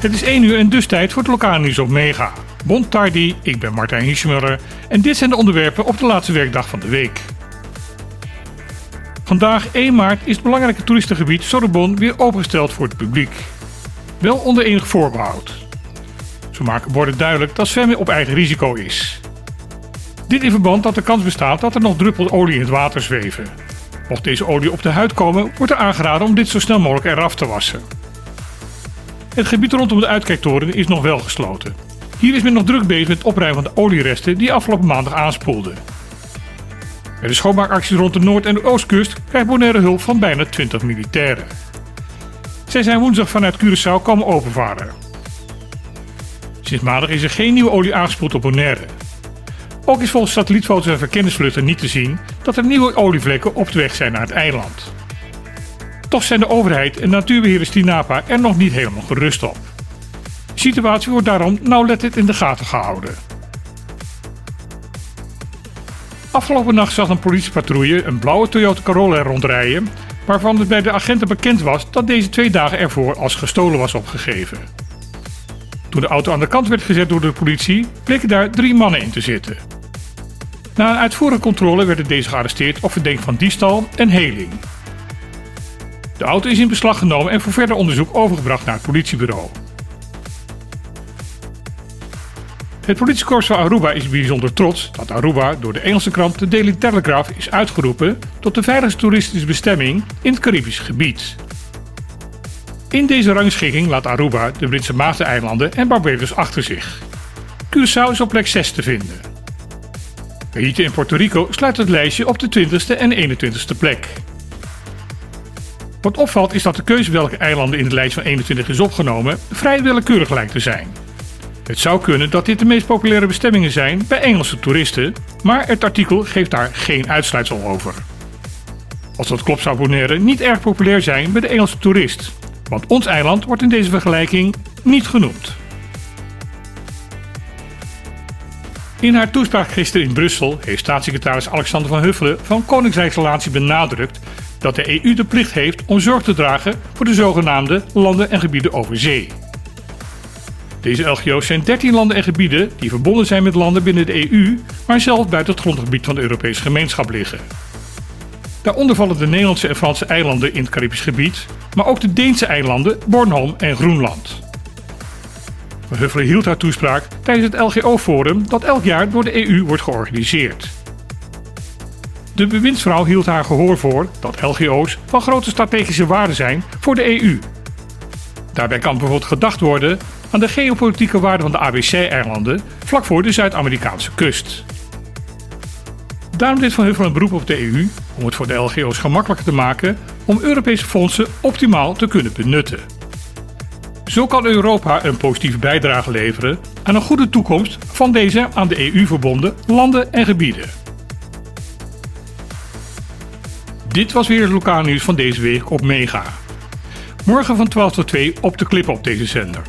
Het is 1 uur en dus tijd voor het lokale nieuws op Mega. Bon tardi, ik ben Martijn Hiesmuller en dit zijn de onderwerpen op de laatste werkdag van de week. Vandaag 1 maart is het belangrijke toeristengebied Sorbonne weer opengesteld voor het publiek. Wel onder enig voorbehoud. Zo maken borden duidelijk dat zwemmen op eigen risico is. Dit in verband dat de kans bestaat dat er nog druppels olie in het water zweven. Mocht deze olie op de huid komen, wordt er aangeraden om dit zo snel mogelijk eraf te wassen. Het gebied rondom de uitkijktoren is nog wel gesloten. Hier is men nog druk bezig met het opruimen van de olieresten die afgelopen maandag aanspoelden. Bij de schoonmaakacties rond de Noord- en de Oostkust krijgt Bonaire hulp van bijna 20 militairen. Zij zijn woensdag vanuit Curaçao komen openvaren. Sinds maandag is er geen nieuwe olie aangespoeld op Bonaire. Ook is volgens satellietfoto's en verkenningsvluchten niet te zien dat er nieuwe olievlekken op de weg zijn naar het eiland. Toch zijn de overheid en natuurbeheerder Stinapa er nog niet helemaal gerust op. De situatie wordt daarom nauwlettend in de gaten gehouden. Afgelopen nacht zag een politiepatrouille een blauwe Toyota Corolla rondrijden, waarvan het bij de agenten bekend was dat deze twee dagen ervoor als gestolen was opgegeven. Toen de auto aan de kant werd gezet door de politie, bleken daar drie mannen in te zitten. Na een uitvoerige controle werden deze gearresteerd op verdenking van diefstal en heling. De auto is in beslag genomen en voor verder onderzoek overgebracht naar het politiebureau. Het politiekorps van Aruba is bijzonder trots dat Aruba door de Engelse krant The Daily Telegraph is uitgeroepen tot de veiligste toeristische bestemming in het Caribisch gebied. In deze rangschikking laat Aruba de Britse Maagdeneilanden en Barbados achter zich. Curaçao is op plek 6 te vinden. Haiti en Puerto Rico sluiten het lijstje op de 20ste en 21ste plek. Wat opvalt is dat de keuze welke eilanden in de lijst van 21 is opgenomen vrij willekeurig lijkt te zijn. Het zou kunnen dat dit de meest populaire bestemmingen zijn bij Engelse toeristen, maar het artikel geeft daar geen uitsluitsel over. Als dat klopt zou Bonaire niet erg populair zijn bij de Engelse toerist, want ons eiland wordt in deze vergelijking niet genoemd. In haar toespraak gisteren in Brussel heeft staatssecretaris Alexander van Huffelen van Koninkrijksrelatie benadrukt dat de EU de plicht heeft om zorg te dragen voor de zogenaamde landen en gebieden over zee. Deze LGO's zijn 13 landen en gebieden die verbonden zijn met landen binnen de EU, maar zelf buiten het grondgebied van de Europese gemeenschap liggen. Daaronder vallen de Nederlandse en Franse eilanden in het Caribisch gebied, maar ook de Deense eilanden Bornholm en Groenland. Huffelen hield haar toespraak tijdens het LGO-forum dat elk jaar door de EU wordt georganiseerd. De bewindsvrouw hield haar gehoor voor dat LGO's van grote strategische waarde zijn voor de EU. Daarbij kan bijvoorbeeld gedacht worden aan de geopolitieke waarde van de ABC-eilanden vlak voor de Zuid-Amerikaanse kust. Daarom deed Van Huffelen een beroep op de EU om het voor de LGO's gemakkelijker te maken om Europese fondsen optimaal te kunnen benutten. Zo kan Europa een positieve bijdrage leveren aan een goede toekomst van deze aan de EU verbonden landen en gebieden. Dit was weer het lokaal nieuws van deze week op Mega. Morgen van 12 tot 2 op de klip op deze zender.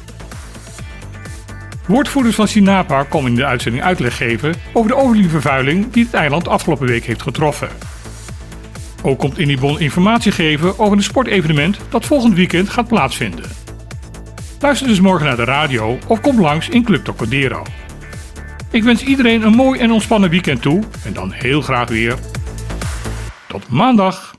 Woordvoerders van Sinapa komen in de uitzending uitleg geven over de olievervuiling die het eiland afgelopen week heeft getroffen. Ook komt Inibon informatie geven over een sportevenement dat volgend weekend gaat plaatsvinden. Luister dus morgen naar de radio of kom langs in Club Tocadero. Ik wens iedereen een mooi en ontspannen weekend toe en dan heel graag weer. Tot maandag!